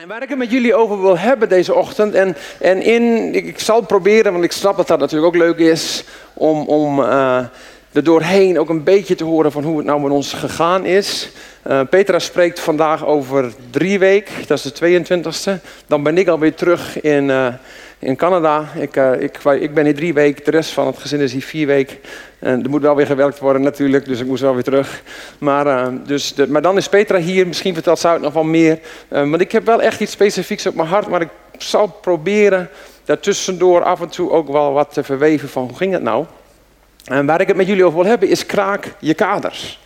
En waar ik het met jullie over wil hebben deze ochtend. En, en in, ik, zal proberen, want ik snap dat dat natuurlijk ook leuk is. Om, om uh, er doorheen ook een beetje te horen van hoe het nou met ons gegaan is. Uh, Petra spreekt vandaag over drie weken, dat is de 22e. Dan ben ik alweer terug in, uh, in Canada. Ik, uh, ik, ik, ben hier drie weken, de rest van het gezin is hier vier weken. En er moet wel weer gewerkt worden natuurlijk, dus ik moest wel weer terug. Maar, dus de, maar dan is Petra hier, misschien vertelt ze het nog wel meer. want ik heb wel echt iets specifieks op mijn hart, maar ik zal proberen daartussendoor af en toe ook wel wat te verweven van hoe ging het nou. En waar ik het met jullie over wil hebben is kraak je kaders.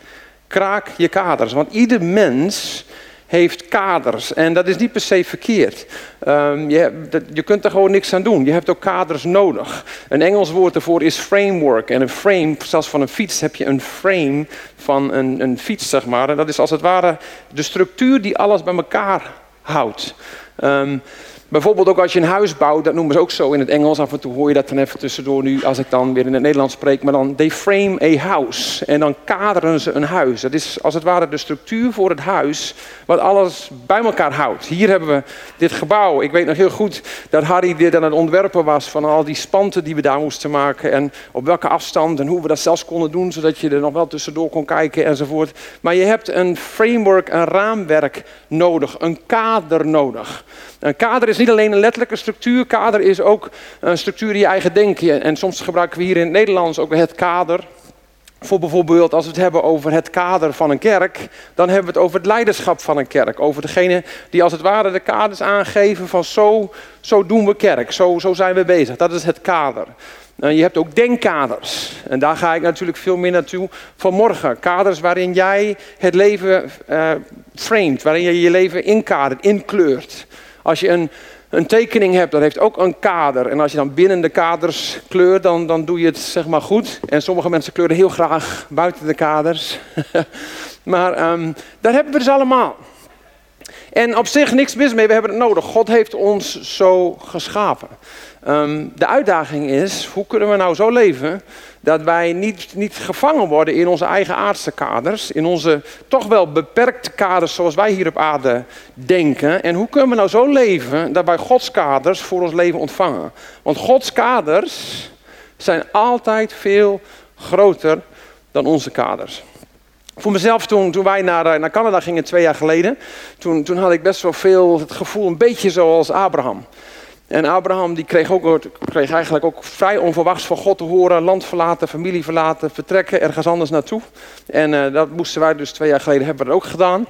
Kraak je kaders. Want ieder mens heeft kaders. En dat is niet per se verkeerd. Um, je, je, kunt er gewoon niks aan doen. Je hebt ook kaders nodig. Een Engels woord ervoor is framework. En een frame, zelfs van een fiets, heb je een frame van een, een fiets, zeg maar. En dat is als het ware de structuur die alles bij elkaar houdt. Um, Bijvoorbeeld ook als je een huis bouwt, dat noemen ze ook zo in het Engels. Af en toe hoor je dat dan even tussendoor nu, als ik dan weer in het Nederlands spreek. Maar dan, they frame a house. En dan kaderen ze een huis. Dat is als het ware de structuur voor het huis, wat alles bij elkaar houdt. Hier hebben we dit gebouw. Ik weet nog heel goed dat Harry dit aan het ontwerpen was van al die spanten die we daar moesten maken. En op welke afstand en hoe we dat zelfs konden doen, zodat je er nog wel tussendoor kon kijken enzovoort. Maar je hebt een framework, een raamwerk nodig, een kader nodig. Een kader is niet alleen een letterlijke structuur, kader is ook een structuur in je eigen denken. En soms gebruiken we hier in het Nederlands ook het kader. Voor bijvoorbeeld als we het hebben over het kader van een kerk, dan hebben we het over het leiderschap van een kerk. Over degene die als het ware de kaders aangeven van zo, zo doen we kerk, zo, zo zijn we bezig. Dat is het kader. En je hebt ook denkkaders. En daar ga ik natuurlijk veel meer naartoe vanmorgen. Kaders waarin jij het leven uh, waarin je je leven inkadert, inkleurt. Als je een, een tekening hebt, dat heeft ook een kader. En als je dan binnen de kaders kleurt, dan, dan doe je het zeg maar goed. En sommige mensen kleuren heel graag buiten de kaders. maar um, daar hebben we dus allemaal. En op zich niks mis mee, we hebben het nodig. God heeft ons zo geschapen. Um, de uitdaging is, hoe kunnen we nou zo leven dat wij niet, niet gevangen worden in onze eigen aardse kaders, in onze toch wel beperkte kaders zoals wij hier op aarde denken. En hoe kunnen we nou zo leven dat wij Gods kaders voor ons leven ontvangen? Want Gods kaders zijn altijd veel groter dan onze kaders. Voor mezelf, toen, toen wij naar, eh, naar Canada gingen twee jaar geleden, toen, toen had ik best wel veel het gevoel, een beetje zoals Abraham. En Abraham die kreeg, ook, kreeg eigenlijk ook vrij onverwachts van God te horen: land verlaten, familie verlaten, vertrekken ergens anders naartoe. En uh, dat moesten wij dus twee jaar geleden hebben we dat ook gedaan.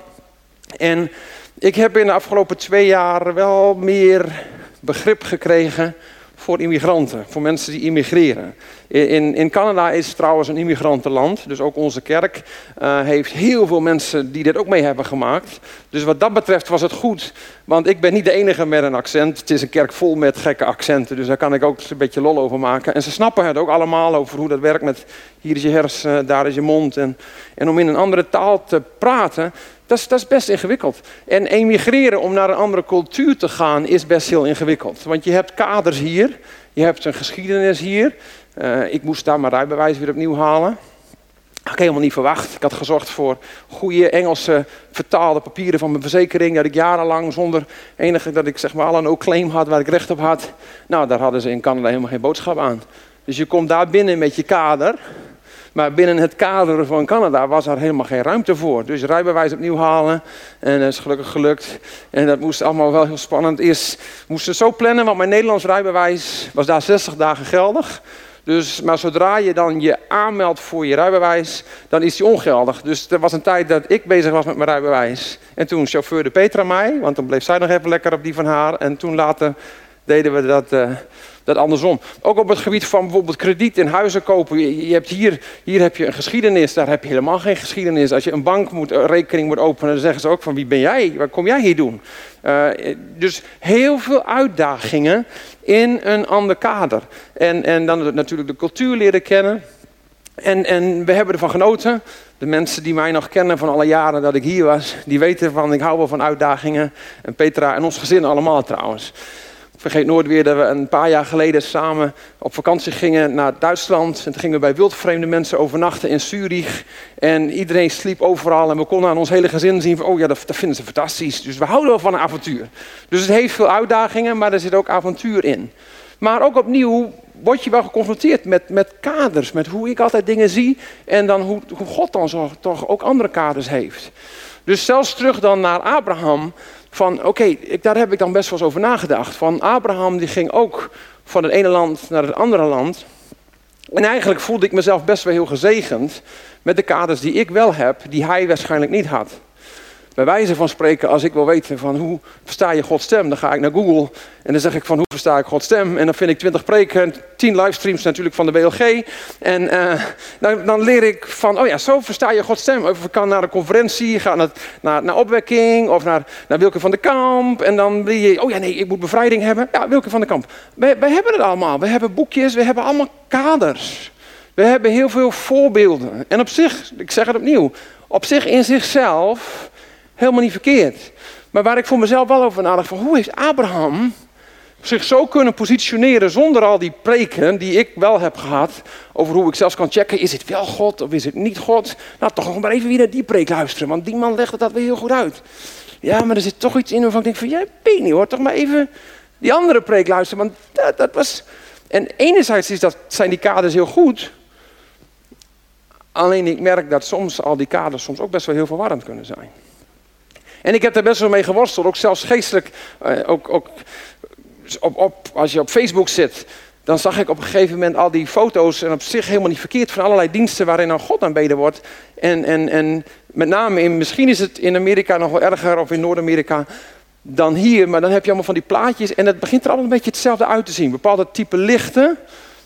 En ik heb in de afgelopen twee jaar wel meer begrip gekregen voor immigranten, voor mensen die immigreren. In, in Canada is trouwens een immigrantenland, dus ook onze kerk uh, heeft heel veel mensen die dit ook mee hebben gemaakt. Dus wat dat betreft was het goed, want ik ben niet de enige met een accent. Het is een kerk vol met gekke accenten, dus daar kan ik ook een beetje lol over maken. En ze snappen het ook allemaal over hoe dat werkt met hier is je hersen, daar is je mond. En, en om in een andere taal te praten, dat is, best ingewikkeld. En emigreren om naar een andere cultuur te gaan is best heel ingewikkeld. Want je hebt kaders hier, je hebt een geschiedenis hier. Uh, ik moest daar mijn rijbewijs weer opnieuw halen. Had ik helemaal niet verwacht. Ik had gezorgd voor goede Engelse vertaalde papieren van mijn verzekering. Dat ik jarenlang zonder enige, dat ik zeg maar al een no-claim had waar ik recht op had. Nou, daar hadden ze in Canada helemaal geen boodschap aan. Dus je komt daar binnen met je kader. Maar binnen het kader van Canada was er helemaal geen ruimte voor. Dus rijbewijs opnieuw halen. En dat is gelukkig gelukt. En dat moest allemaal wel heel spannend. Eerst moesten zo plannen, want mijn Nederlands rijbewijs was daar 60 dagen geldig. Dus, maar zodra je dan je aanmeldt voor je rijbewijs, dan is die ongeldig. Dus er was een tijd dat ik bezig was met mijn rijbewijs. En toen chauffeurde Petra mij, want dan bleef zij nog even lekker op die van haar. En toen later deden we dat, uh, dat andersom. Ook op het gebied van bijvoorbeeld krediet in huizen kopen. Je, hebt hier, hier heb je een geschiedenis, daar heb je helemaal geen geschiedenis. Als je een bankrekening moet, moet openen, dan zeggen ze ook van wie ben jij? Wat kom jij hier doen? Uh, dus heel veel uitdagingen in een ander kader. En, en dan natuurlijk de cultuur leren kennen. En, en we hebben ervan genoten. De mensen die mij nog kennen van alle jaren dat ik hier was, die weten van ik hou wel van uitdagingen. En Petra en ons gezin allemaal trouwens. Vergeet nooit weer dat we een paar jaar geleden samen op vakantie gingen naar Duitsland. En toen gingen we bij wildvreemde mensen overnachten in Zurich. En iedereen sliep overal en we konden aan ons hele gezin zien van, oh ja, dat, vinden ze fantastisch. Dus we houden wel van een avontuur. Dus het heeft veel uitdagingen, maar er zit ook avontuur in. Maar ook opnieuw word je wel geconfronteerd met, met kaders, met hoe ik altijd dingen zie en dan hoe, God dan toch ook andere kaders heeft. Dus zelfs terug dan naar Abraham, van oké, daar heb ik dan best wel eens over nagedacht. Van Abraham die ging ook van het ene land naar het andere land. En eigenlijk voelde ik mezelf best wel heel gezegend met de kaders die ik wel heb, die hij waarschijnlijk niet had. Bij wijze van spreken, als ik wil weten van hoe versta je Gods stem, dan ga ik naar Google en dan zeg ik van hoe versta ik Gods stem. En dan vind ik twintig preken, tien livestreams natuurlijk van de WLG. En uh, dan, dan, leer ik van, oh ja, zo versta je Gods stem. Of ik kan naar een conferentie, ga naar, naar, naar opwekking of naar, naar Wilke van de Kamp. En dan wil je, oh ja nee, ik moet bevrijding hebben. Ja, Wilke van de Kamp. Wij hebben het allemaal. We hebben boekjes, we hebben allemaal kaders. We hebben heel veel voorbeelden. En op zich, ik zeg het opnieuw, op zich in zichzelf Helemaal niet verkeerd. Maar waar ik voor mezelf wel over nadacht, van hoe heeft Abraham zich zo kunnen positioneren zonder al die preken die ik wel heb gehad over hoe ik zelfs kan checken, is het wel God of is het niet God? Nou, toch nog maar even weer naar die preek luisteren, want die man legde dat weer heel goed uit. Ja, maar er zit toch iets in waarvan ik denk van, jij weet niet hoor, toch maar even die andere preek luisteren, want dat, dat was... En enerzijds is dat, zijn die kaders heel goed, alleen ik merk dat soms al die kaders soms ook best wel heel verwarrend kunnen zijn. En ik heb daar best wel mee geworsteld, ook zelfs geestelijk. Uh, ook, ook op, op, als je op Facebook zit, dan zag ik op een gegeven moment al die foto's, en op zich helemaal niet verkeerd, van allerlei diensten waarin dan God aanbeden wordt. En, en, en met name, in, misschien is het in Amerika nog wel erger, of in Noord-Amerika, dan hier. Maar dan heb je allemaal van die plaatjes en het begint er allemaal een beetje hetzelfde uit te zien. Bepaalde type lichten,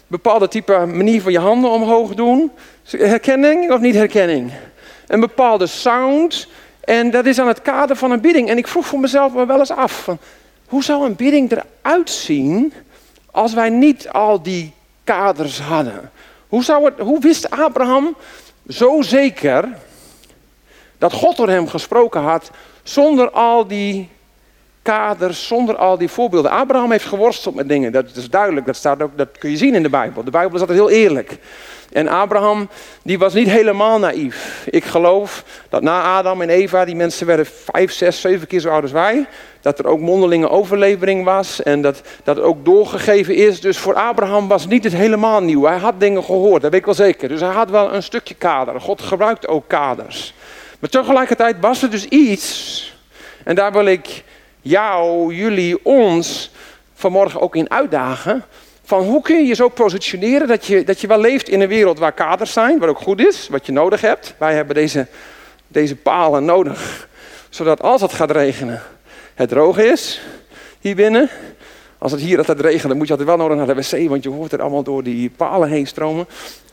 bepaalde type manier van je handen omhoog doen. Herkenning of niet herkenning? Een bepaalde sound, en dat is aan het kader van een bidding. En ik vroeg voor mezelf wel eens af: van, hoe zou een bidding eruit zien als wij niet al die kaders hadden? Hoe, zou het, hoe wist Abraham zo zeker dat God door hem gesproken had zonder al die kaders, zonder al die voorbeelden? Abraham heeft geworsteld met dingen, dat is duidelijk, dat, staat ook, dat kun je zien in de Bijbel. De Bijbel is altijd heel eerlijk. En Abraham, die was niet helemaal naïef. Ik geloof dat na Adam en Eva, die mensen werden vijf, zes, zeven keer zo oud als wij, dat er ook mondelinge overlevering was en dat, dat ook doorgegeven is. Dus voor Abraham was niet het helemaal nieuw. Hij had dingen gehoord, dat weet ik wel zeker. Dus hij had wel een stukje kader. God gebruikt ook kaders. Maar tegelijkertijd was er dus iets, en daar wil ik jou, jullie, ons vanmorgen ook in uitdagen van hoe kun je je zo positioneren dat je, dat je wel leeft in een wereld waar kaders zijn, wat ook goed is, wat je nodig hebt. Wij hebben deze, deze palen nodig, zodat als het gaat regenen, het droog is hier binnen. Als het hier altijd regent, dan moet je altijd wel nodig naar de wc, want je hoort er allemaal door die palen heen stromen.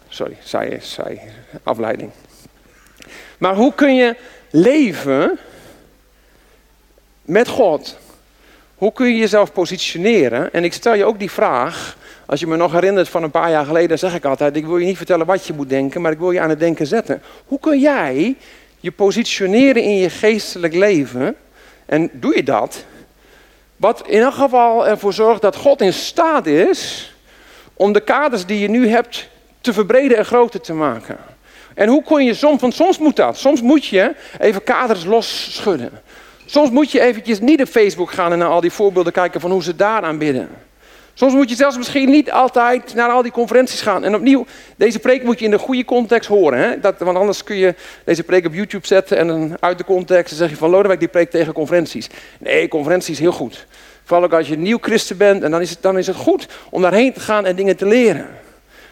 Sorry, zij, zij, afleiding. Maar hoe kun je leven met God? Hoe kun je jezelf positioneren? En ik stel je ook die vraag. Als je me nog herinnert van een paar jaar geleden, zeg ik altijd: Ik wil je niet vertellen wat je moet denken, maar ik wil je aan het denken zetten. Hoe kun jij je positioneren in je geestelijk leven? En doe je dat? Wat in elk geval ervoor zorgt dat God in staat is om de kaders die je nu hebt te verbreden en groter te maken. En hoe kun je soms, want soms moet dat. Soms moet je even kaders los schudden. Soms moet je eventjes niet op Facebook gaan en naar al die voorbeelden kijken van hoe ze daar aanbidden. Soms moet je zelfs misschien niet altijd naar al die conferenties gaan. En opnieuw, deze preek moet je in de goede context horen. Hè? Dat, want anders kun je deze preek op YouTube zetten en dan uit de context en zeg je van Lodewijk die preek tegen conferenties. Nee, conferenties heel goed. Vooral ook als je nieuw christen bent en dan is, het, dan is het goed om daarheen te gaan en dingen te leren.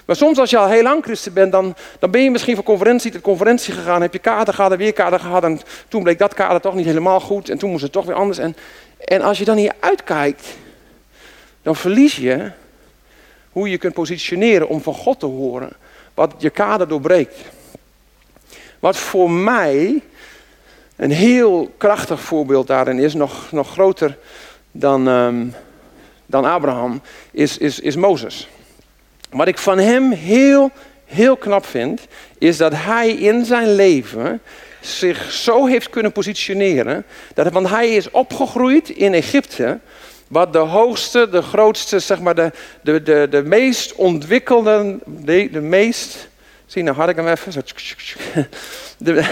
Maar soms als je al heel lang christen bent, dan, dan ben je misschien van conferentie tot conferentie gegaan. Heb je kader gehad en weer kader gehad. En toen bleek dat kader toch niet helemaal goed. En toen moest het toch weer anders. En, en als je dan hier uitkijkt, dan verlies je hoe je kunt positioneren om van God te horen. Wat je kader doorbreekt. Wat voor mij een heel krachtig voorbeeld daarin is, nog, nog groter dan, um, dan Abraham, is, is, is Mozes. Wat ik van hem heel, heel knap vind, is dat hij in zijn leven zich zo heeft kunnen positioneren. Dat, want hij is opgegroeid in Egypte, wat de hoogste, de grootste, zeg maar de, de, de, de meest ontwikkelde, de, de meest, zie nou had ik hem even, de,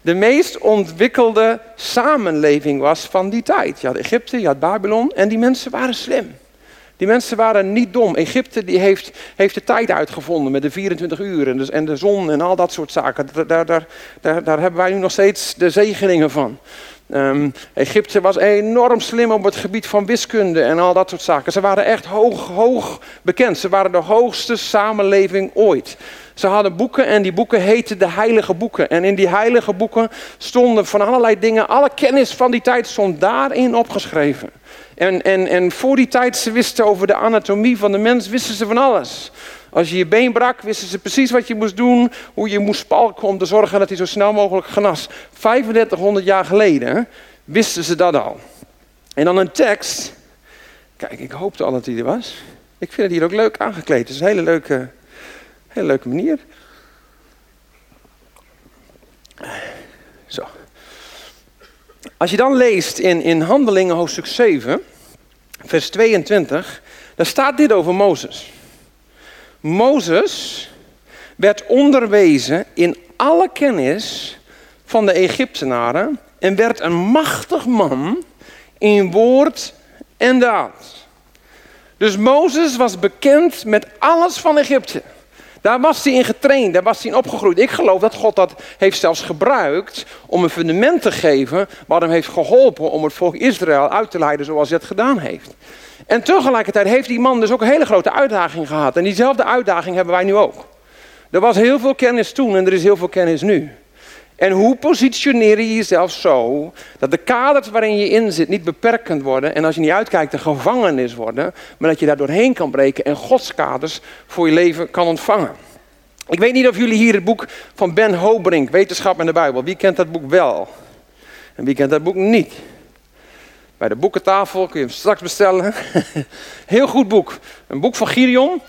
de meest ontwikkelde samenleving was van die tijd. Je had Egypte, je had Babylon en die mensen waren slim. Die mensen waren niet dom. Egypte die heeft, heeft de tijd uitgevonden met de 24 uur en de, en de zon en al dat soort zaken. Daar, daar, daar, daar hebben wij nu nog steeds de zegeningen van. Um, Egypte was enorm slim op het gebied van wiskunde en al dat soort zaken. Ze waren echt hoog, hoog bekend. Ze waren de hoogste samenleving ooit. Ze hadden boeken en die boeken heten de heilige boeken. En in die heilige boeken stonden van allerlei dingen, alle kennis van die tijd stond daarin opgeschreven. En, en, en voor die tijd ze wisten over de anatomie van de mens, wisten ze van alles. Als je je been brak, wisten ze precies wat je moest doen, hoe je moest spalken om te zorgen dat hij zo snel mogelijk genas. 3500 jaar geleden wisten ze dat al. En dan een tekst. Kijk, ik hoopte al dat hij er was. Ik vind het hier ook leuk aangekleed. Het is een hele leuke, hele leuke manier. Zo. Als je dan leest in, in Handelingen hoofdstuk 7, vers 22, daar staat dit over Mozes. Mozes werd onderwezen in alle kennis van de Egyptenaren en werd een machtig man in woord en daad. Dus Mozes was bekend met alles van Egypte. Daar was hij in getraind, daar was hij in opgegroeid. Ik geloof dat God dat heeft zelfs gebruikt om een fundament te geven, wat hem heeft geholpen om het volk Israël uit te leiden zoals hij het gedaan heeft. En tegelijkertijd heeft die man dus ook een hele grote uitdaging gehad. En diezelfde uitdaging hebben wij nu ook. Er was heel veel kennis toen en er is heel veel kennis nu. En hoe positioneer je jezelf zo dat de kaders waarin je in zit niet beperkend worden en als je niet uitkijkt de gevangenis worden, maar dat je daar doorheen kan breken en Gods kaders voor je leven kan ontvangen. Ik weet niet of jullie hier het boek van Ben Hobrink, Wetenschap en de Bijbel, wie kent dat boek wel? En wie kent dat boek niet? Bij de boekentafel kun je hem straks bestellen. Heel goed boek. Een boek van Gideon.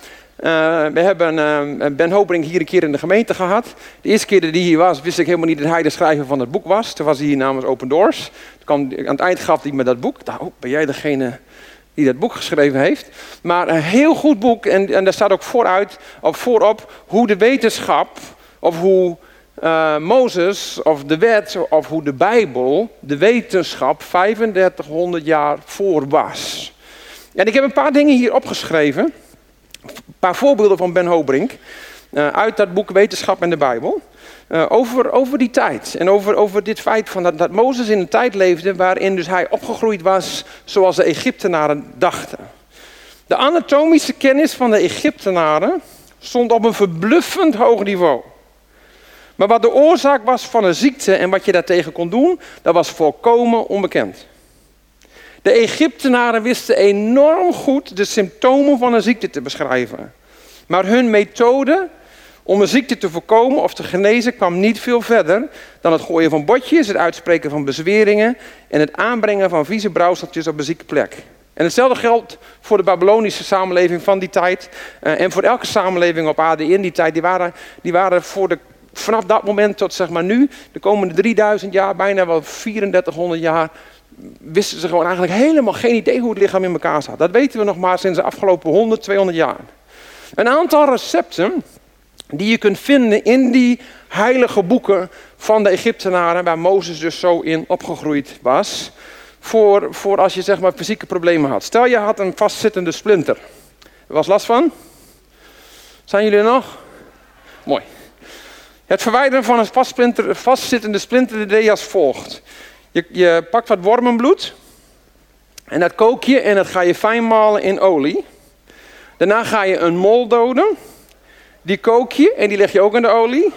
Uh, we hebben uh, Ben Hopering hier een keer in de gemeente gehad. De eerste keer dat hij hier was, wist ik helemaal niet dat hij de schrijver van het boek was. Toen was hij hier namens Open Doors. Aan het eind gaf hij me dat boek. Oh, ben jij degene die dat boek geschreven heeft? Maar een heel goed boek. En, en daar staat ook vooruit, of voorop hoe de wetenschap, of hoe uh, Mozes, of de wet, of hoe de Bijbel, de wetenschap 3500 jaar voor was. En ik heb een paar dingen hier opgeschreven. Paar voorbeelden van Ben Hobrink. Uh, uit dat boek Wetenschap en de Bijbel. Uh, over, over die tijd. En over, over dit feit van dat, dat Mozes in een tijd leefde waarin dus hij opgegroeid was zoals de Egyptenaren dachten. De anatomische kennis van de Egyptenaren stond op een verbluffend hoog niveau. Maar wat de oorzaak was van een ziekte en wat je daartegen kon doen, dat was volkomen onbekend. De Egyptenaren wisten enorm goed de symptomen van een ziekte te beschrijven. Maar hun methode om een ziekte te voorkomen of te genezen kwam niet veel verder dan het gooien van botjes, het uitspreken van bezweringen en het aanbrengen van vieze brouwseltjes op een zieke plek. En hetzelfde geldt voor de Babylonische samenleving van die tijd. Uh, en voor elke samenleving op aarde in die tijd. Die waren, die waren voor de, vanaf dat moment tot zeg maar nu, de komende 3000 jaar, bijna wel 3400 jaar, wisten ze gewoon eigenlijk helemaal geen idee hoe het lichaam in elkaar zat. Dat weten we nog maar sinds de afgelopen 100, 200 jaar. Een aantal recepten die je kunt vinden in die heilige boeken van de Egyptenaren, waar Mozes dus zo in opgegroeid was, voor, voor als je zeg maar fysieke problemen had. Stel je had een vastzittende splinter. Er was last van? Zijn jullie er nog? Mooi. Het verwijderen van een vastzittende splinter deed je als volgt. Je, je pakt wat wormenbloed en dat kook je en dat ga je fijn malen in olie. Daarna ga je een mol doden. Die kook je en die leg je ook in de olie.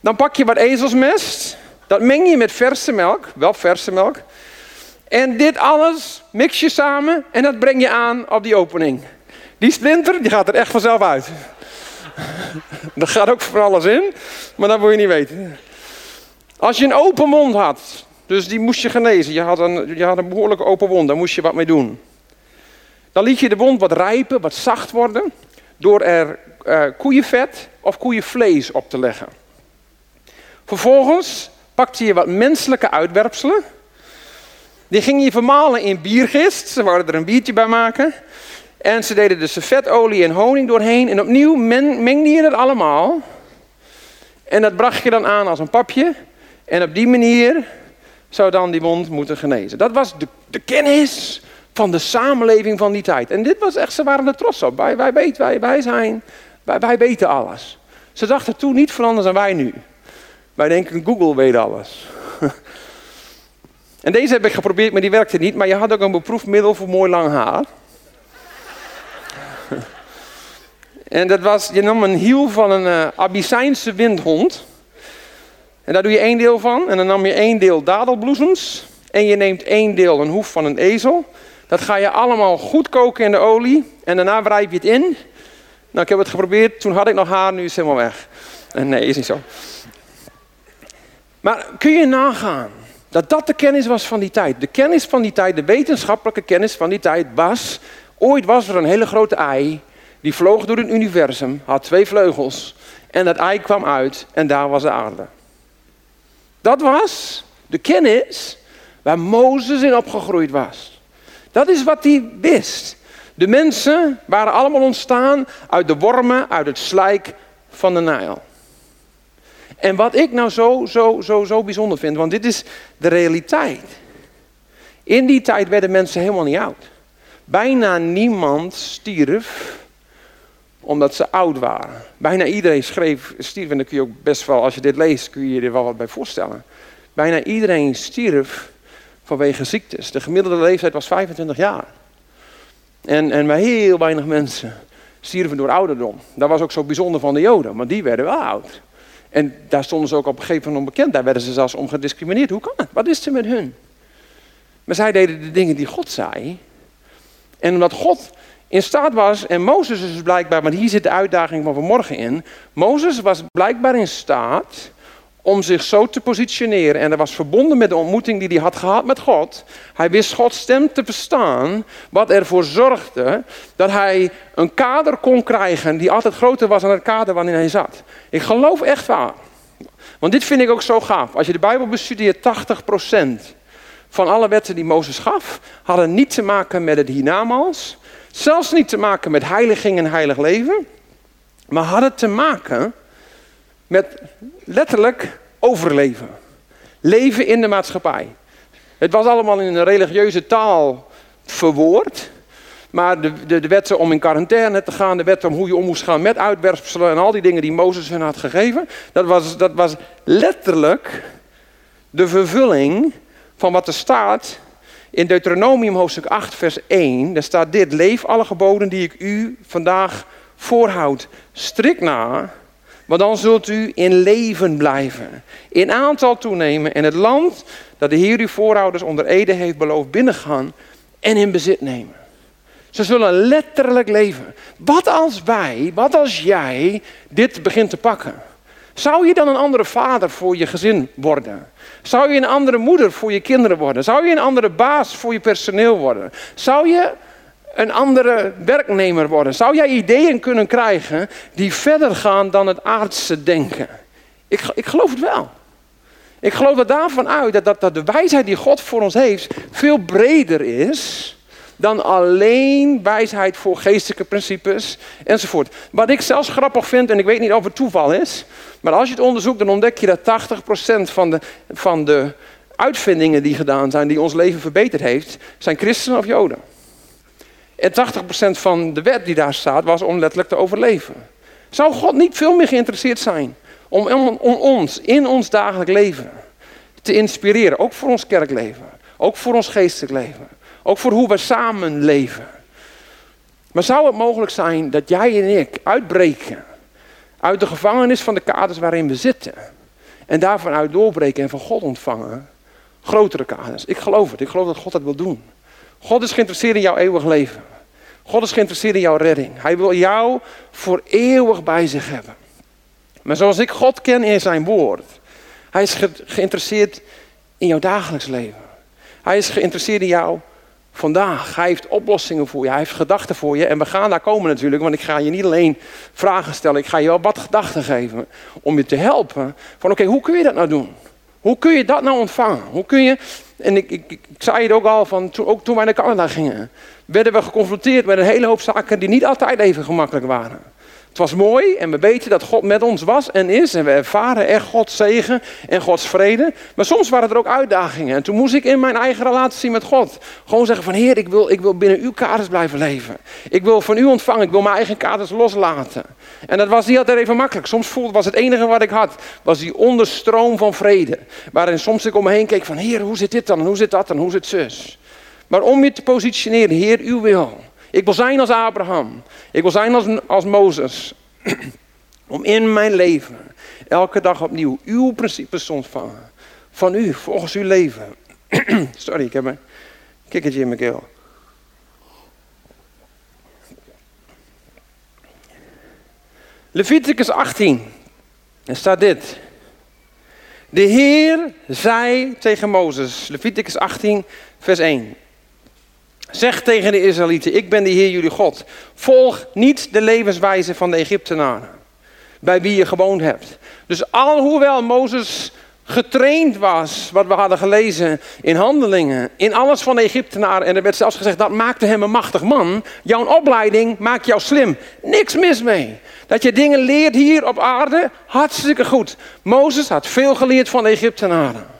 Dan pak je wat ezelsmest. Dat meng je met verse melk, wel verse melk. En dit alles mix je samen en dat breng je aan op die opening. Die splinter die gaat er echt vanzelf uit. er gaat ook van alles in, maar dat wil je niet weten. Als je een open mond had, dus die moest je genezen, je had een, je had een open wond, daar moest je wat mee doen. Dan liet je de wond wat rijpen, wat zacht worden, door er uh, koeienvet of koeienvlees op te leggen. Vervolgens pakte je wat menselijke uitwerpselen. Die gingen je vermalen in biergist. Ze wouden er een biertje bij maken. En ze deden dus vetolie en honing doorheen. En opnieuw men, mengde je het allemaal. En dat bracht je dan aan als een papje. En op die manier zou dan die mond moeten genezen. Dat was de, de kennis van de samenleving van die tijd. En dit was echt, ze waren er trots op. Wij, wij weten, wij, zijn, wij, weten alles. Ze dachten toen niet van anders dan wij nu. Wij denken, Google weet alles. en deze heb ik geprobeerd, maar die werkte niet. Maar je had ook een beproefd middel voor mooi lang haar. en dat was, je nam een hiel van een uh, Abyssijnse windhond. En daar doe je één deel van. En dan nam je één deel dadelbloesems. En je neemt één deel een hoef van een ezel. Dat ga je allemaal goed koken in de olie. En daarna wrijf je het in. Nou, ik heb het geprobeerd. Toen had ik nog haar, nu is het helemaal weg. En nee, is niet zo. Maar kun je nagaan dat dat de kennis was van die tijd? De kennis van die tijd, de wetenschappelijke kennis van die tijd was... Ooit was er een hele grote ei. Die vloog door het universum, had twee vleugels. En dat ei kwam uit en daar was de aarde. Dat was de kennis waar Mozes in opgegroeid was. Dat is wat hij wist. De mensen waren allemaal ontstaan uit de wormen, uit het slijk van de Nijl. En wat ik nou zo, zo, zo, zo bijzonder vind, want dit is de realiteit. In die tijd werden mensen helemaal niet oud. Bijna niemand stierf omdat ze oud waren. Bijna iedereen schreef, stierf, en dan kun je ook best wel, als je dit leest, kun je je er wel wat bij voorstellen. Bijna iedereen stierf vanwege ziektes. De gemiddelde leeftijd was 25 jaar. En, en maar heel weinig mensen stierven door ouderdom. Dat was ook zo bijzonder van de Joden, want die werden wel oud. En daar stonden ze ook op een gegeven moment onbekend. Daar werden ze zelfs om gediscrimineerd. Hoe kan het? Wat is er met hun? Maar zij deden de dingen die God zei. En omdat God in staat was, en Mozes is dus blijkbaar, maar hier zit de uitdaging van vanmorgen in. Mozes was blijkbaar in staat om zich zo te positioneren. En dat was verbonden met de ontmoeting die hij had gehad met God. Hij wist Gods stem te verstaan, wat ervoor zorgde dat hij een kader kon krijgen die altijd groter was dan het kader waarin hij zat. Ik geloof echt waar. Want dit vind ik ook zo gaaf. Als je de Bijbel bestudeert, 80% van alle wetten die Mozes gaf, hadden niet te maken met het hiernamaals. Zelfs niet te maken met heiliging en heilig leven. Maar hadden te maken met letterlijk overleven. Leven in de maatschappij. Het was allemaal in een religieuze taal verwoord. Maar de, de, de wetten om in quarantaine te gaan, de wetten om hoe je om moest gaan met uitwerpselen en al die dingen die Mozes hen had gegeven, dat was, dat was letterlijk de vervulling van wat er staat in Deuteronomium hoofdstuk 8, vers 1. Daar staat dit: Leef alle geboden die ik u vandaag voorhoud, strikt na maar dan zult u in leven blijven, in aantal toenemen en het land dat de Heer uw voorouders onder Ede heeft beloofd binnengaan en in bezit nemen. Ze zullen letterlijk leven. Wat als wij, wat als jij dit begint te pakken? Zou je dan een andere vader voor je gezin worden? Zou je een andere moeder voor je kinderen worden? Zou je een andere baas voor je personeel worden? Zou je een andere werknemer worden? Zou jij ideeën kunnen krijgen die verder gaan dan het aardse denken? Ik, ik geloof het wel. Ik geloof er daarvan uit dat, dat, dat de wijsheid die God voor ons heeft veel breder is dan alleen wijsheid voor geestelijke principes enzovoort. Wat ik zelfs grappig vind, en ik weet niet of het toeval is, maar als je het onderzoekt, dan ontdek je dat 80% van de, van de uitvindingen die gedaan zijn, die ons leven verbeterd heeft, zijn christenen of joden. En 80% van de wet die daar staat was om letterlijk te overleven. Zou God niet veel meer geïnteresseerd zijn om, om, ons in ons dagelijk leven te inspireren? Ook voor ons kerkleven, ook voor ons geestelijk leven, ook voor hoe we samen leven. Maar zou het mogelijk zijn dat jij en ik uitbreken uit de gevangenis van de kaders waarin we zitten en daarvan uit doorbreken en van God ontvangen grotere kaders? Ik geloof het, ik geloof dat God dat wil doen. God is geïnteresseerd in jouw eeuwig leven. God is geïnteresseerd in jouw redding. Hij wil jou voor eeuwig bij zich hebben. Maar zoals ik God ken in zijn woord. Hij is geïnteresseerd in jouw dagelijks leven. Hij is geïnteresseerd in jou vandaag. Hij heeft oplossingen voor je. Hij heeft gedachten voor je. En we gaan daar komen natuurlijk. Want ik ga je niet alleen vragen stellen. Ik ga je wel wat gedachten geven. Om je te helpen. Van oké, hoe kun je dat nou doen? Hoe kun je dat nou ontvangen? Hoe kun je en ik, ik, ik zei het ook al, van, ook toen wij naar Canada gingen, werden we geconfronteerd met een hele hoop zaken die niet altijd even gemakkelijk waren. Het was mooi en we weten dat God met ons was en is. En we ervaren echt Gods zegen en Gods vrede. Maar soms waren er ook uitdagingen. En toen moest ik in mijn eigen relatie met God gewoon zeggen van... Heer, ik wil, ik wil binnen uw kaders blijven leven. Ik wil van u ontvangen. Ik wil mijn eigen kaders loslaten. En dat was niet altijd even makkelijk. Soms voelde, was het enige wat ik had, was die onderstroom van vrede. Waarin soms ik om me heen keek van... Heer, hoe zit dit dan? En hoe zit dat en hoe zit zus? Maar om je te positioneren, Heer, uw wil... Ik wil zijn als Abraham. Ik wil zijn als, als Mozes. Om in mijn leven elke dag opnieuw uw principes te ontvangen. Van u, volgens uw leven. Sorry, ik heb een kikkertje in mijn keel. Leviticus 18. Er staat dit. De Heer zei tegen Mozes, Leviticus 18, vers 1. Zeg tegen de Israëlieten, ik ben de Heer jullie God. Volg niet de levenswijze van de Egyptenaren, bij wie je gewoond hebt. Dus alhoewel Mozes getraind was, wat we hadden gelezen in handelingen, in alles van de Egyptenaren, en er werd zelfs gezegd, dat maakte hem een machtig man. Jouw opleiding maakt jou slim. Niks mis mee. Dat je dingen leert hier op aarde, hartstikke goed. Mozes had veel geleerd van de Egyptenaren.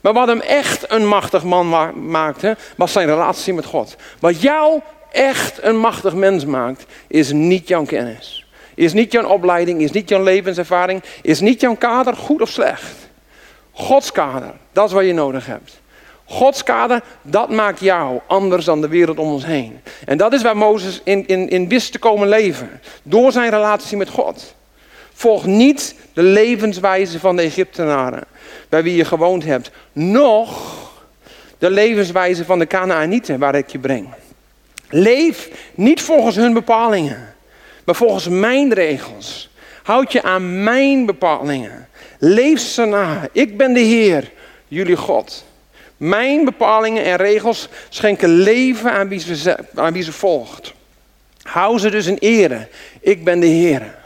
Maar wat hem echt een machtig man maakte, was zijn relatie met God. Wat jou echt een machtig mens maakt, is niet jouw kennis. Is niet jouw opleiding, is niet jouw levenservaring, is niet jouw kader goed of slecht. Gods kader, dat is wat je nodig hebt. Gods kader, dat maakt jou anders dan de wereld om ons heen. En dat is waar Mozes in, in, in wist te komen leven. Door zijn relatie met God. Volg niet de levenswijze van de Egyptenaren bij wie je gewoond hebt, nog de levenswijze van de Canaanieten waar ik je breng. Leef niet volgens hun bepalingen, maar volgens mijn regels. Houd je aan mijn bepalingen. Leef ze na. Ik ben de Heer, jullie God. Mijn bepalingen en regels schenken leven aan wie ze, aan wie ze volgt. Hou ze dus in ere. Ik ben de Heer.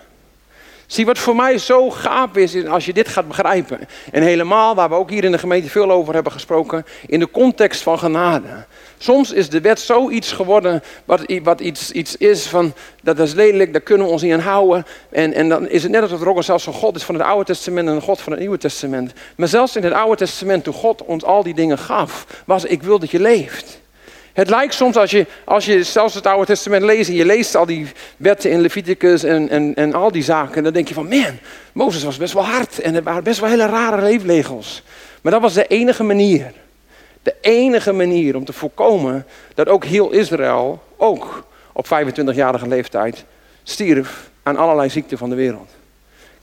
Zie, wat voor mij zo gaaf is, is als je dit gaat begrijpen. En helemaal, waar we ook hier in de gemeente veel over hebben gesproken, in de context van genade. Soms is de wet zoiets geworden, wat, wat iets, iets is van, dat is lelijk, daar kunnen we ons niet aan houden. En, en dan is het net alsof er ook zelfs een God is van het Oude Testament en een God van het Nieuwe Testament. Maar zelfs in het Oude Testament, toen God ons al die dingen gaf, was ik wil dat je leeft. Het lijkt soms als je, als je zelfs het Oude Testament leest en je leest al die wetten in Leviticus en, en, en al die zaken, dan denk je van, man, Mozes was best wel hard en er waren best wel hele rare leefregels. Maar dat was de enige manier, de enige manier om te voorkomen dat ook heel Israël, ook op 25-jarige leeftijd, stierf aan allerlei ziekten van de wereld.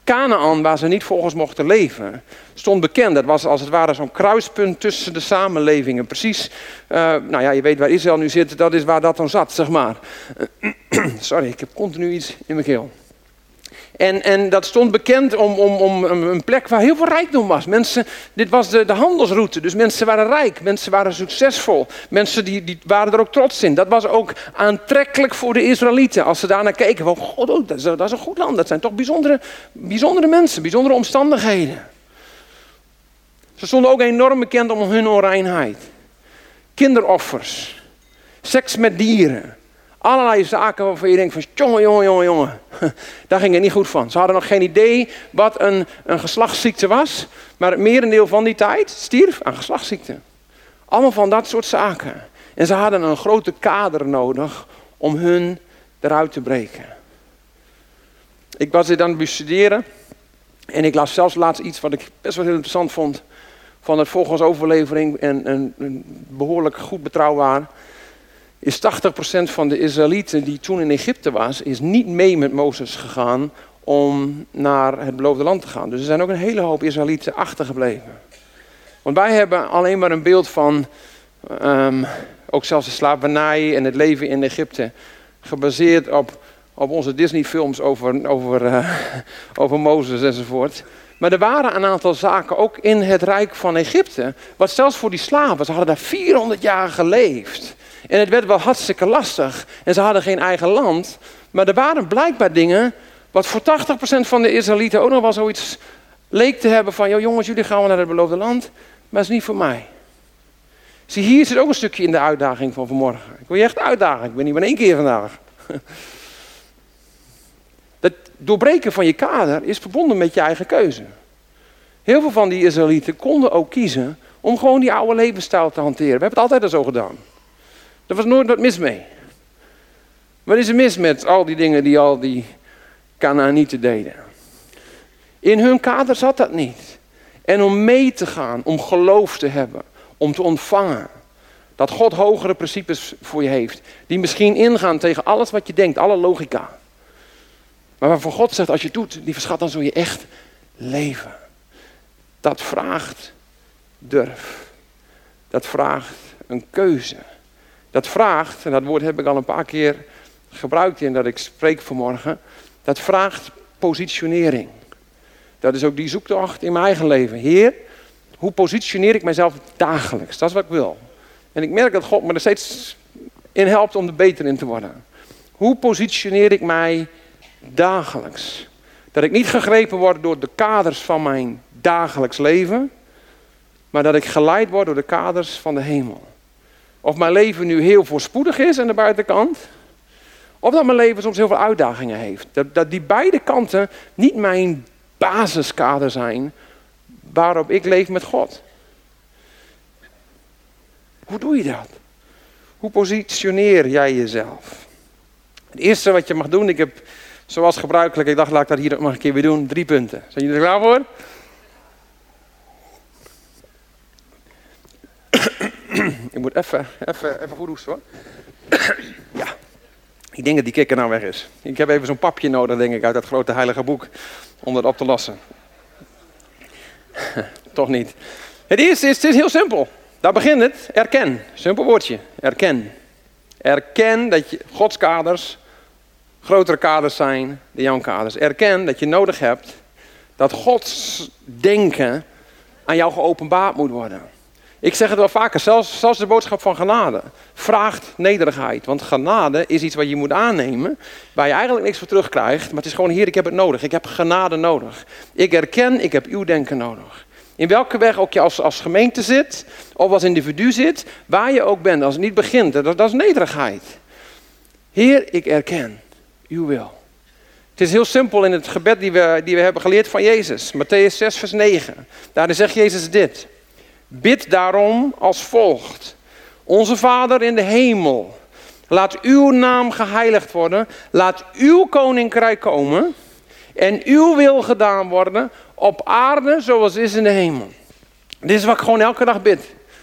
Canaan, waar ze niet volgens mochten leven, stond bekend. Dat was als het ware zo'n kruispunt tussen de samenlevingen. Precies, uh, nou ja, je weet waar Israël nu zit, dat is waar dat dan zat, zeg maar. Sorry, ik heb continu iets in mijn keel. En, en dat stond bekend om, om, om een plek waar heel veel rijkdom was. Mensen, dit was de, de handelsroute, dus mensen waren rijk, mensen waren succesvol. Mensen die, die waren er ook trots in. Dat was ook aantrekkelijk voor de Israëlieten. Als ze daarnaar keken, van, god, oh, dat, is, een goed land. Dat zijn toch bijzondere, bijzondere mensen, bijzondere omstandigheden. Ze stonden ook enorm bekend om hun onreinheid. Kinderoffers, seks met dieren, Allerlei zaken waarvan je denkt van, jongen, jongen, jongen, jongen. Daar ging het niet goed van. Ze hadden nog geen idee wat een, een geslachtsziekte was. Maar het merendeel van die tijd stierf aan geslachtsziekte. Allemaal van dat soort zaken. En ze hadden een grote kader nodig om hun eruit te breken. Ik was dit aan het bestuderen. En ik las zelfs laatst iets wat ik best wel heel interessant vond. Van het volgens overlevering en, en, en behoorlijk goed betrouwbaar is 80% van de Israëlieten die toen in Egypte was, is niet mee met Mozes gegaan om naar het beloofde land te gaan. Dus er zijn ook een hele hoop Israëlieten achtergebleven. Want wij hebben alleen maar een beeld van, um, ook zelfs de slavernij en het leven in Egypte, gebaseerd op, op onze Disney-films over, over, uh, over Mozes enzovoort. Maar er waren een aantal zaken ook in het Rijk van Egypte, wat zelfs voor die slaven, ze hadden daar 400 jaar geleefd. En het werd wel hartstikke lastig. En ze hadden geen eigen land. Maar er waren blijkbaar dingen. wat voor 80% van de Israëlieten ook nog wel zoiets leek te hebben van. jongens, jullie gaan naar het beloofde land. Maar het is niet voor mij. Zie, hier zit ook een stukje in de uitdaging van vanmorgen. Ik wil je echt uitdagen. Ik ben niet maar één keer vandaag. Dat doorbreken van je kader is verbonden met je eigen keuze. Heel veel van die Israëlieten konden ook kiezen om gewoon die oude levensstijl te hanteren. We hebben het altijd al zo gedaan. Er was nooit wat mis mee. Wat is er mis met al die dingen die al die Canaanieten deden? In hun kader zat dat niet. En om mee te gaan, om geloof te hebben, om te ontvangen. Dat God hogere principes voor je heeft. Die misschien ingaan tegen alles wat je denkt, alle logica. Maar waarvan God zegt, als je het doet, die verschat, dan zul je echt leven. Dat vraagt durf. Dat vraagt een keuze. Dat vraagt, en dat woord heb ik al een paar keer gebruikt in dat ik spreek vanmorgen. Dat vraagt positionering. Dat is ook die zoektocht in mijn eigen leven. Heer, hoe positioneer ik mezelf dagelijks? Dat is wat ik wil. En ik merk dat God me er steeds in helpt om er beter in te worden. Hoe positioneer ik mij dagelijks? Dat ik niet gegrepen word door de kaders van mijn dagelijks leven, maar dat ik geleid word door de kaders van de hemel. Of mijn leven nu heel voorspoedig is aan de buitenkant, of dat mijn leven soms heel veel uitdagingen heeft. Dat, dat die beide kanten niet mijn basiskader zijn waarop ik leef met God. Hoe doe je dat? Hoe positioneer jij jezelf? Het eerste wat je mag doen, ik heb zoals gebruikelijk, ik dacht laat ik dat hier nog een keer weer doen, drie punten. Zijn jullie er klaar voor? Ik moet even, even, even goed hoesten hoor. ja. Ik denk dat die kikker nou weg is. Ik heb even zo'n papje nodig, denk ik, uit dat grote heilige boek. Om dat op te lossen. Toch niet. Het eerste is, het is heel simpel. Daar begint het. Erken. Simpel woordje. Erken. Erken dat je Gods kaders grotere kaders zijn dan jouw kaders. Erken dat je nodig hebt dat Gods denken aan jou geopenbaard moet worden. Ik zeg het wel vaker, zelfs, zelfs de boodschap van genade vraagt nederigheid. Want genade is iets wat je moet aannemen, waar je eigenlijk niks voor terugkrijgt. Maar het is gewoon, hier, ik heb het nodig. Ik heb genade nodig. Ik erken, ik heb uw denken nodig. In welke weg ook je als, als gemeente zit, of als individu zit, waar je ook bent, als het niet begint, dat, dat is nederigheid. Heer, ik erken uw wil. Het is heel simpel in het gebed die we, die we hebben geleerd van Jezus. Matthäus 6, vers 9. Daarin zegt Jezus dit. Bid daarom als volgt. Onze Vader in de hemel, laat uw naam geheiligd worden. Laat uw koninkrijk komen. En uw wil gedaan worden op aarde zoals is in de hemel. Dit is wat ik gewoon elke dag bid.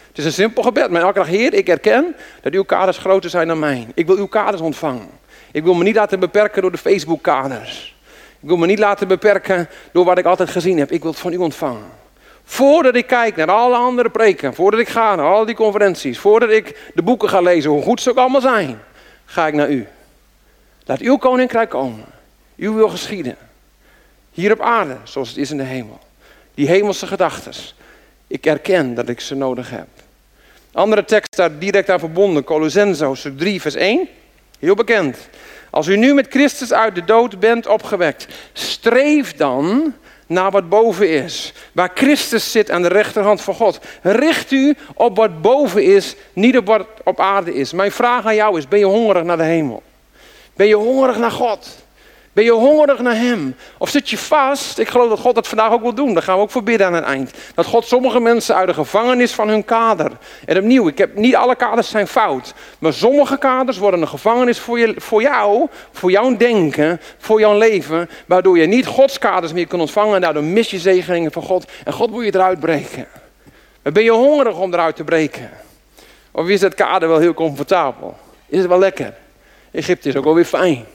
Het is een simpel gebed, maar elke dag, Heer, ik erken dat uw kaders groter zijn dan mij. Ik wil uw kaders ontvangen. Ik wil me niet laten beperken door de Facebook-kaders. Ik wil me niet laten beperken door wat ik altijd gezien heb. Ik wil het van u ontvangen. Voordat ik kijk naar alle andere preken, voordat ik ga naar al die conferenties, voordat ik de boeken ga lezen, hoe goed ze ook allemaal zijn, ga ik naar u. Laat uw koninkrijk komen. Uw wil geschieden. Hier op aarde, zoals het is in de hemel. Die hemelse gedachten. Ik erken dat ik ze nodig heb. Andere tekst daar direct aan verbonden, hoofdstuk 3 vers 1. Heel bekend. Als u nu met Christus uit de dood bent opgewekt, streef dan naar wat boven is. Waar Christus zit aan de rechterhand van God. Richt u op wat boven is, niet op wat op aarde is. Mijn vraag aan jou is, ben je hongerig naar de hemel? Ben je hongerig naar God? Ben je hongerig naar Hem? Of zit je vast? Ik geloof dat God dat vandaag ook wil doen. Daar gaan we ook voor bidden aan het eind. Dat God sommige mensen uit de gevangenis van hun kader. En opnieuw, ik heb, niet alle kaders zijn fout. Maar sommige kaders worden een gevangenis voor, je, voor jou, voor jouw denken, voor jouw leven. Waardoor je niet Gods kaders meer kunt ontvangen. En daardoor mis je zegeningen van God. En God wil je eruit breken. Maar ben je hongerig om eruit te breken? Of is het kader wel heel comfortabel? Is het wel lekker? Egypte is ook wel weer fijn.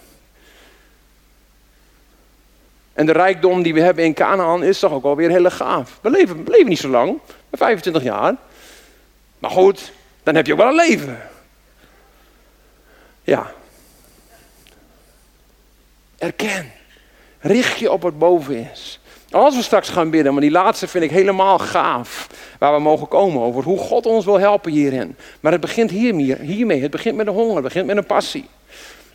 En de rijkdom die we hebben in Canaan is toch ook alweer heel gaaf. We leven, leven niet zo lang, 25 jaar. Maar goed, dan heb je ook wel een leven. Ja. Erken. Richt je op wat boven is. Als we straks gaan bidden, maar die laatste vind ik helemaal gaaf. Waar we mogen komen over hoe God ons wil helpen hierin. Maar het begint hiermee. hiermee. Het begint met een honger, het begint met een passie.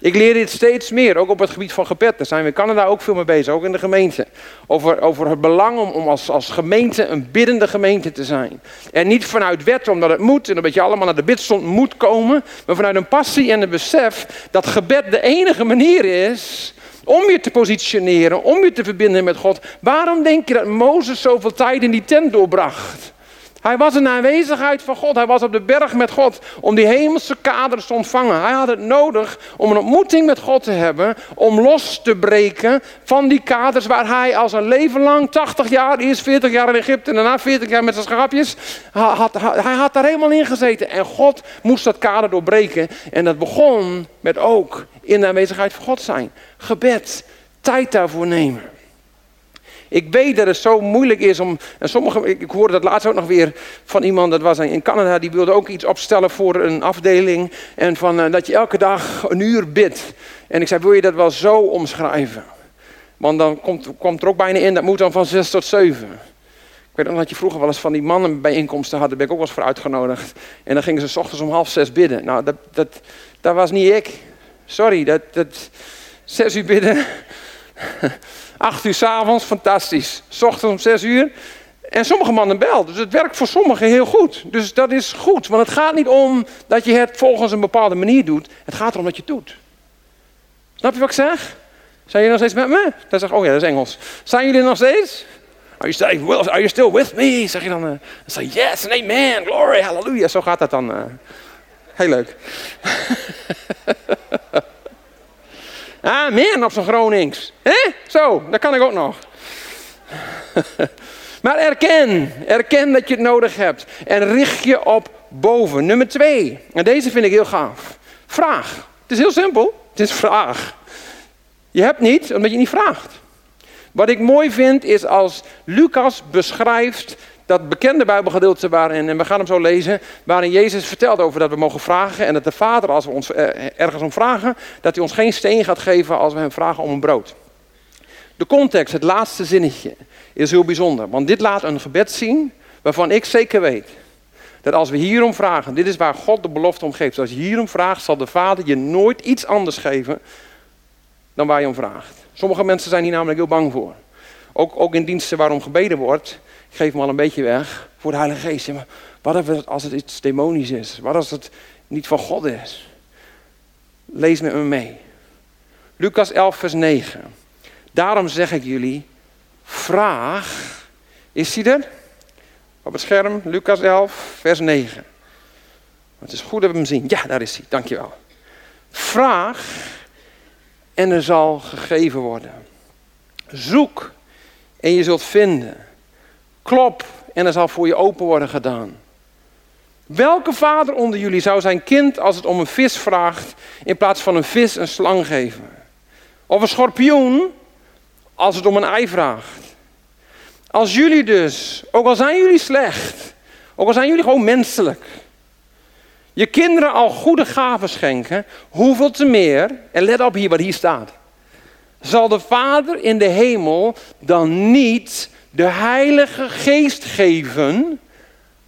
Ik leer dit steeds meer, ook op het gebied van gebed. Daar zijn we in Canada ook veel mee bezig, ook in de gemeente. Over, over het belang om, als, als gemeente een biddende gemeente te zijn. En niet vanuit wet, omdat het moet en omdat je allemaal naar de bidstond moet komen. Maar vanuit een passie en een besef dat gebed de enige manier is om je te positioneren, om je te verbinden met God. Waarom denk je dat Mozes zoveel tijd in die tent doorbracht? Hij was in de aanwezigheid van God. Hij was op de berg met God om die hemelse kaders te ontvangen. Hij had het nodig om een ontmoeting met God te hebben. Om los te breken van die kaders waar hij als een leven lang, 80 jaar, eerst 40 jaar in Egypte en daarna 40 jaar met zijn schaapjes. Hij had daar helemaal in gezeten. En God moest dat kader doorbreken. En dat begon met ook in de aanwezigheid van God zijn. Gebed, tijd daarvoor nemen. Ik weet dat het zo moeilijk is om. En sommige, ik hoorde dat laatst ook nog weer van iemand, dat was in Canada, die wilde ook iets opstellen voor een afdeling. En van, uh, dat je elke dag een uur bidt. En ik zei: Wil je dat wel zo omschrijven? Want dan komt, komt er ook bijna in, dat moet dan van zes tot zeven. Ik weet ook dat je vroeger wel eens van die mannenbijeenkomsten had, daar ben ik ook wel eens voor uitgenodigd. En dan gingen ze s ochtends om half zes bidden. Nou, dat, dat, dat was niet ik. Sorry, dat, dat zes uur bidden. Acht uur s'avonds, fantastisch. S ochtends om zes uur. En sommige mannen bel. Dus het werkt voor sommigen heel goed. Dus dat is goed. Want het gaat niet om dat je het volgens een bepaalde manier doet. Het gaat erom dat je het doet. Snap je wat ik zeg? Zijn jullie nog steeds met me? Dan zeg ik, oh ja, dat is Engels. Zijn jullie nog steeds? Are you, are you still with me? Zeg je dan. Uh, dan zeg yes and amen, glory, hallelujah. Zo gaat dat dan. Uh, heel leuk. Amen op zijn Gronings. Hè? Zo, dat kan ik ook nog. maar erken, erken dat je het nodig hebt. En richt je op boven. Nummer twee, en deze vind ik heel gaaf. Vraag. Het is heel simpel. Het is vraag. Je hebt niet omdat je niet vraagt. Wat ik mooi vind is als Lucas beschrijft dat bekende Bijbelgedeelte waarin, en we gaan hem zo lezen, waarin Jezus vertelt over dat we mogen vragen en dat de Vader, als we ons eh, ergens om vragen, dat hij ons geen steen gaat geven als we hem vragen om een brood. De context, het laatste zinnetje, is heel bijzonder, want dit laat een gebed zien waarvan ik zeker weet dat als we hierom vragen, dit is waar God de belofte om geeft, als je hierom vraagt, zal de Vader je nooit iets anders geven dan waar je om vraagt. Sommige mensen zijn hier namelijk heel bang voor. Ook, ook in diensten waarom gebeden wordt, ik geef hem al een beetje weg voor de Heilige Geest. maar wat als het iets demonisch is? Wat als het niet van God is? Lees met me mee. Lucas 11, vers 9. Daarom zeg ik jullie, vraag. Is hij er? Op het scherm, Lucas 11, vers 9. Het is goed dat we hem zien. Ja, daar is hij. Dankjewel. Vraag en er zal gegeven worden. Zoek en je zult vinden. Klop en er zal voor je open worden gedaan. Welke vader onder jullie zou zijn kind als het om een vis vraagt, in plaats van een vis een slang geven? Of een schorpioen als het om een ei vraagt? Als jullie dus, ook al zijn jullie slecht, ook al zijn jullie gewoon menselijk, je kinderen al goede gaven schenken, hoeveel te meer, en let op hier wat hier staat, zal de Vader in de hemel dan niet de Heilige Geest geven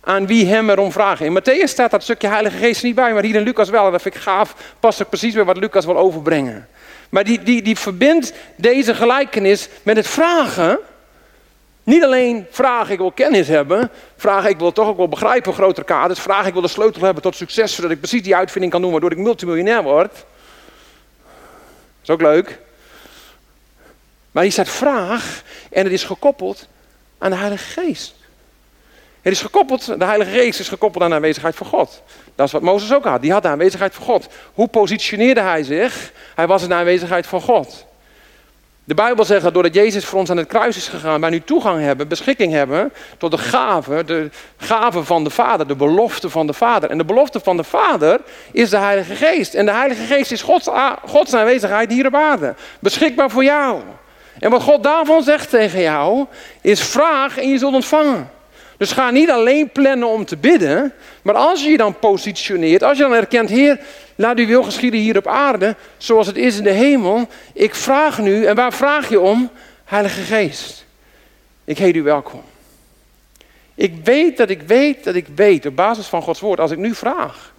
aan wie hem erom vragen. In Matthäus staat dat stukje Heilige Geest niet bij, maar hier in Lucas wel. En dat vind ik gaaf, past ook precies weer wat Lucas wil overbrengen. Maar die, die, die verbindt deze gelijkenis met het vragen. Niet alleen vragen, ik wil kennis hebben. Vragen, ik wil toch ook wel begrijpen grotere kaders. Vragen, ik wil de sleutel hebben tot succes, zodat ik precies die uitvinding kan doen waardoor ik multimiljonair word. Dat is ook leuk. Maar hier staat vraag en het is gekoppeld aan de Heilige Geest. Het is gekoppeld, de Heilige Geest is gekoppeld aan de aanwezigheid van God. Dat is wat Mozes ook had. Die had de aanwezigheid van God. Hoe positioneerde hij zich? Hij was in de aanwezigheid van God. De Bijbel zegt dat doordat Jezus voor ons aan het kruis is gegaan, wij nu toegang hebben, beschikking hebben tot de gave, de gave van de Vader, de belofte van de Vader. En de belofte van de Vader is de Heilige Geest. En de Heilige Geest is Gods, Gods aanwezigheid hier op aarde. Beschikbaar voor jou. En wat God daarvan zegt tegen jou, is vraag en je zult ontvangen. Dus ga niet alleen plannen om te bidden, maar als je je dan positioneert, als je dan erkent, Heer, laat uw wil geschieden hier op aarde, zoals het is in de hemel. Ik vraag nu, en waar vraag je om? Heilige Geest, ik heet u welkom. Ik weet dat ik weet dat ik weet, op basis van Gods woord, als ik nu vraag.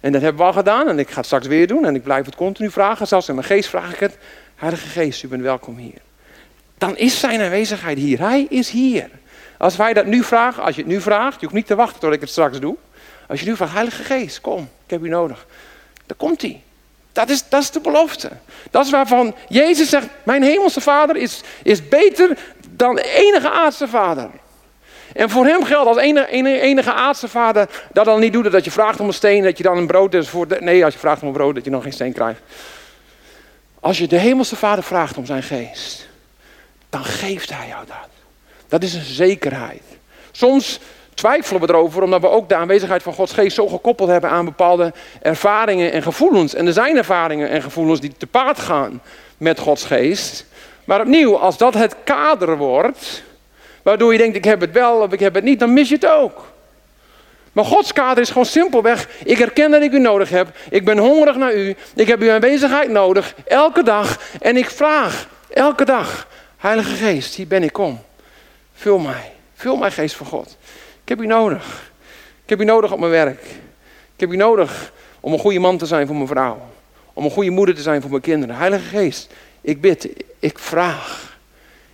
En dat hebben we al gedaan en ik ga het straks weer doen en ik blijf het continu vragen. Zelfs in mijn geest vraag ik het. Heilige Geest, u bent welkom hier. Dan is zijn aanwezigheid hier. Hij is hier. Als wij dat nu vragen, als je het nu vraagt, je hoeft niet te wachten tot ik het straks doe. Als je nu vraagt, Heilige Geest, kom, ik heb u nodig. Dan komt hij. Dat is, dat is de belofte. Dat is waarvan Jezus zegt, mijn hemelse vader is, is beter dan enige aardse vader. En voor hem geldt als enige, enige, enige aardse vader dat dan niet doet dat je vraagt om een steen, dat je dan een brood is voor Nee, als je vraagt om een brood, dat je nog geen steen krijgt. Als je de hemelse vader vraagt om zijn geest, dan geeft hij jou dat. Dat is een zekerheid. Soms twijfelen we erover, omdat we ook de aanwezigheid van Gods geest zo gekoppeld hebben aan bepaalde ervaringen en gevoelens. En er zijn ervaringen en gevoelens die te paard gaan met Gods geest. Maar opnieuw, als dat het kader wordt, waardoor je denkt ik heb het wel of ik heb het niet, dan mis je het ook. Maar Gods kader is gewoon simpelweg, ik herken dat ik u nodig heb, ik ben hongerig naar u, ik heb uw aanwezigheid nodig, elke dag. En ik vraag, elke dag, Heilige Geest, hier ben ik, kom. Vul mij, vul mij geest van God. Ik heb u nodig. Ik heb u nodig op mijn werk. Ik heb u nodig om een goede man te zijn voor mijn vrouw. Om een goede moeder te zijn voor mijn kinderen. Heilige Geest, ik bid, ik vraag.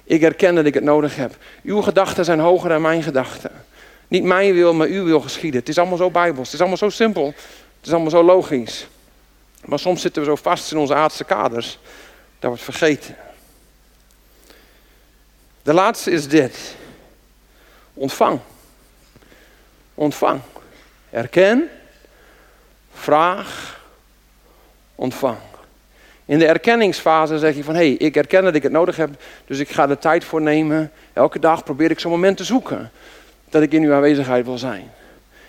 Ik erken dat ik het nodig heb. Uw gedachten zijn hoger dan mijn gedachten. Niet mijn wil, maar uw wil geschieden. Het is allemaal zo bijbels. Het is allemaal zo simpel. Het is allemaal zo logisch. Maar soms zitten we zo vast in onze aardse kaders. Dat wordt vergeten. De laatste is dit. Ontvang. Ontvang. Erken. Vraag. Ontvang. In de erkenningsfase zeg je van, hé, hey, ik erken dat ik het nodig heb, dus ik ga er tijd voor nemen. Elke dag probeer ik zo'n moment te zoeken dat ik in uw aanwezigheid wil zijn.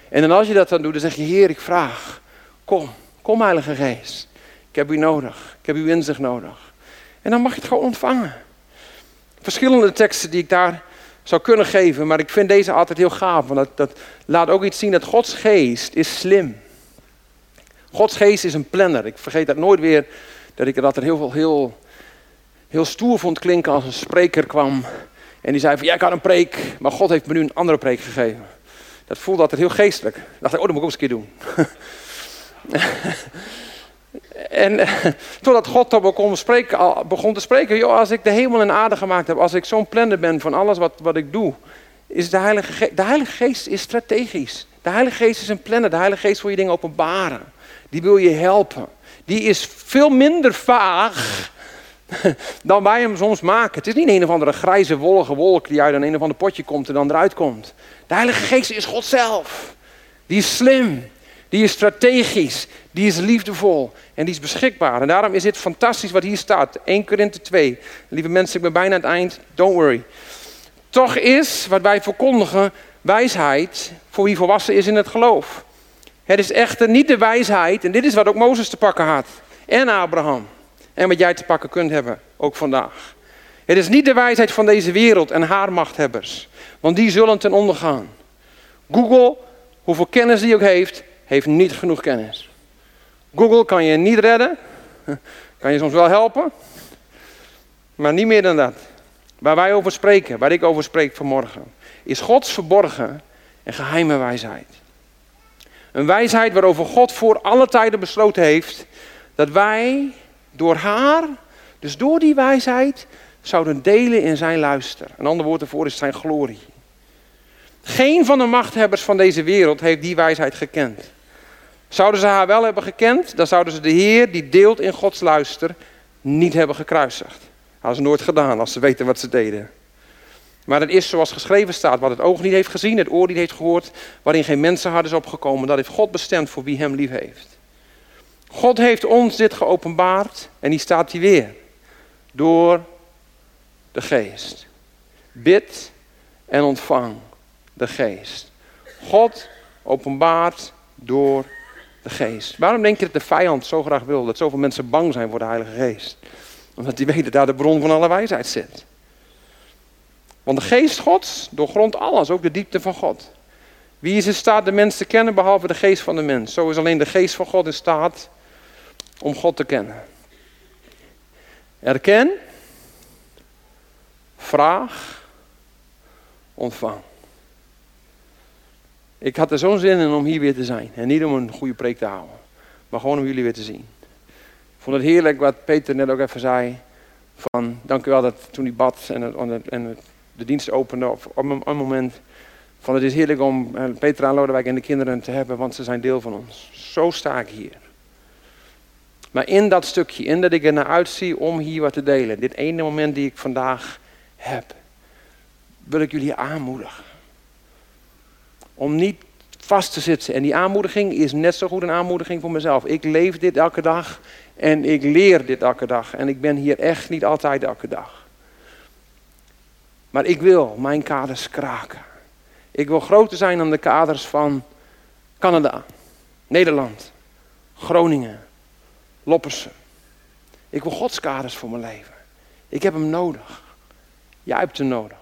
En dan als je dat dan doet, dan zeg je, Heer, ik vraag, kom, kom Heilige Geest. Ik heb u nodig, ik heb uw inzicht nodig. En dan mag je het gewoon ontvangen. Verschillende teksten die ik daar zou kunnen geven, maar ik vind deze altijd heel gaaf, want dat, dat laat ook iets zien dat Gods geest is slim. Gods geest is een planner. Ik vergeet dat nooit weer dat ik dat er heel, heel, heel stoer vond klinken als een spreker kwam. En die zei van, ik had een preek, maar God heeft me nu een andere preek gegeven. Dat voelde altijd heel geestelijk. Ik dacht, oh, dat moet ik ook eens een keer doen. en totdat God dan begon, begon te spreken, joh, als ik de hemel en aarde gemaakt heb, als ik zo'n planner ben van alles wat, wat ik doe, is de Heilige Geest, de Heilige Geest is strategisch. De Heilige Geest is een planner. De Heilige Geest wil je dingen openbaren. Die wil je helpen die is veel minder vaag dan wij hem soms maken. Het is niet een of andere grijze, wollige wolk die uit een, een of ander potje komt en dan eruit komt. De Heilige Geest is God zelf. Die is slim, die is strategisch, die is liefdevol en die is beschikbaar. En daarom is dit fantastisch wat hier staat. 1 Korinthe 2. Lieve mensen, ik ben bijna aan het eind. Don't worry. Toch is wat wij verkondigen wijsheid voor wie volwassen is in het geloof. Het is echter niet de wijsheid, en dit is wat ook Mozes te pakken had, en Abraham, en wat jij te pakken kunt hebben, ook vandaag. Het is niet de wijsheid van deze wereld en haar machthebbers, want die zullen ten onder gaan. Google, hoeveel kennis die ook heeft, heeft niet genoeg kennis. Google kan je niet redden, kan je soms wel helpen, maar niet meer dan dat. Waar wij over spreken, waar ik over spreek vanmorgen, is Gods verborgen en geheime wijsheid. Een wijsheid waarover God voor alle tijden besloten heeft dat wij door haar, dus door die wijsheid, zouden delen in zijn luister. Een ander woord ervoor is zijn glorie. Geen van de machthebbers van deze wereld heeft die wijsheid gekend. Zouden ze haar wel hebben gekend, dan zouden ze de Heer die deelt in Gods luister niet hebben gekruisigd. Hadden ze nooit gedaan als ze weten wat ze deden. Maar het is zoals geschreven staat, wat het oog niet heeft gezien, het oor niet heeft gehoord, waarin geen mensenhart is opgekomen. Dat heeft God bestemd voor wie hem lief heeft. God heeft ons dit geopenbaard en die staat hier weer. Door de geest. Bid en ontvang de geest. God openbaart door de geest. Waarom denk je dat de vijand zo graag wil dat zoveel mensen bang zijn voor de Heilige Geest? Omdat die weten dat daar de bron van alle wijsheid zit. Want de geest Gods doorgrondt alles, ook de diepte van God. Wie is in staat de mens te kennen behalve de geest van de mens? Zo is alleen de geest van God in staat om God te kennen. Erken, vraag, ontvang. Ik had er zo'n zin in om hier weer te zijn en niet om een goede preek te houden. maar gewoon om jullie weer te zien. Ik vond het heerlijk wat Peter net ook even zei. Van, dank u wel dat toen hij bad en, en de dienst opende op, op een moment. Van het is heerlijk om eh, Peter aan Lodewijk en de kinderen te hebben, want ze zijn deel van ons. Zo sta ik hier. Maar in dat stukje, in dat ik er naar uitzie om hier wat te delen, dit ene moment die ik vandaag heb, wil ik jullie aanmoedigen. Om niet vast te zitten. En die aanmoediging is net zo goed een aanmoediging voor mezelf. Ik leef dit elke dag en ik leer dit elke dag. En ik ben hier echt niet altijd elke dag. Maar ik wil mijn kaders kraken. Ik wil groter zijn dan de kaders van Canada, Nederland, Groningen, Loppersen. Ik wil Gods kaders voor mijn leven. Ik heb hem nodig. Jij hebt hem nodig.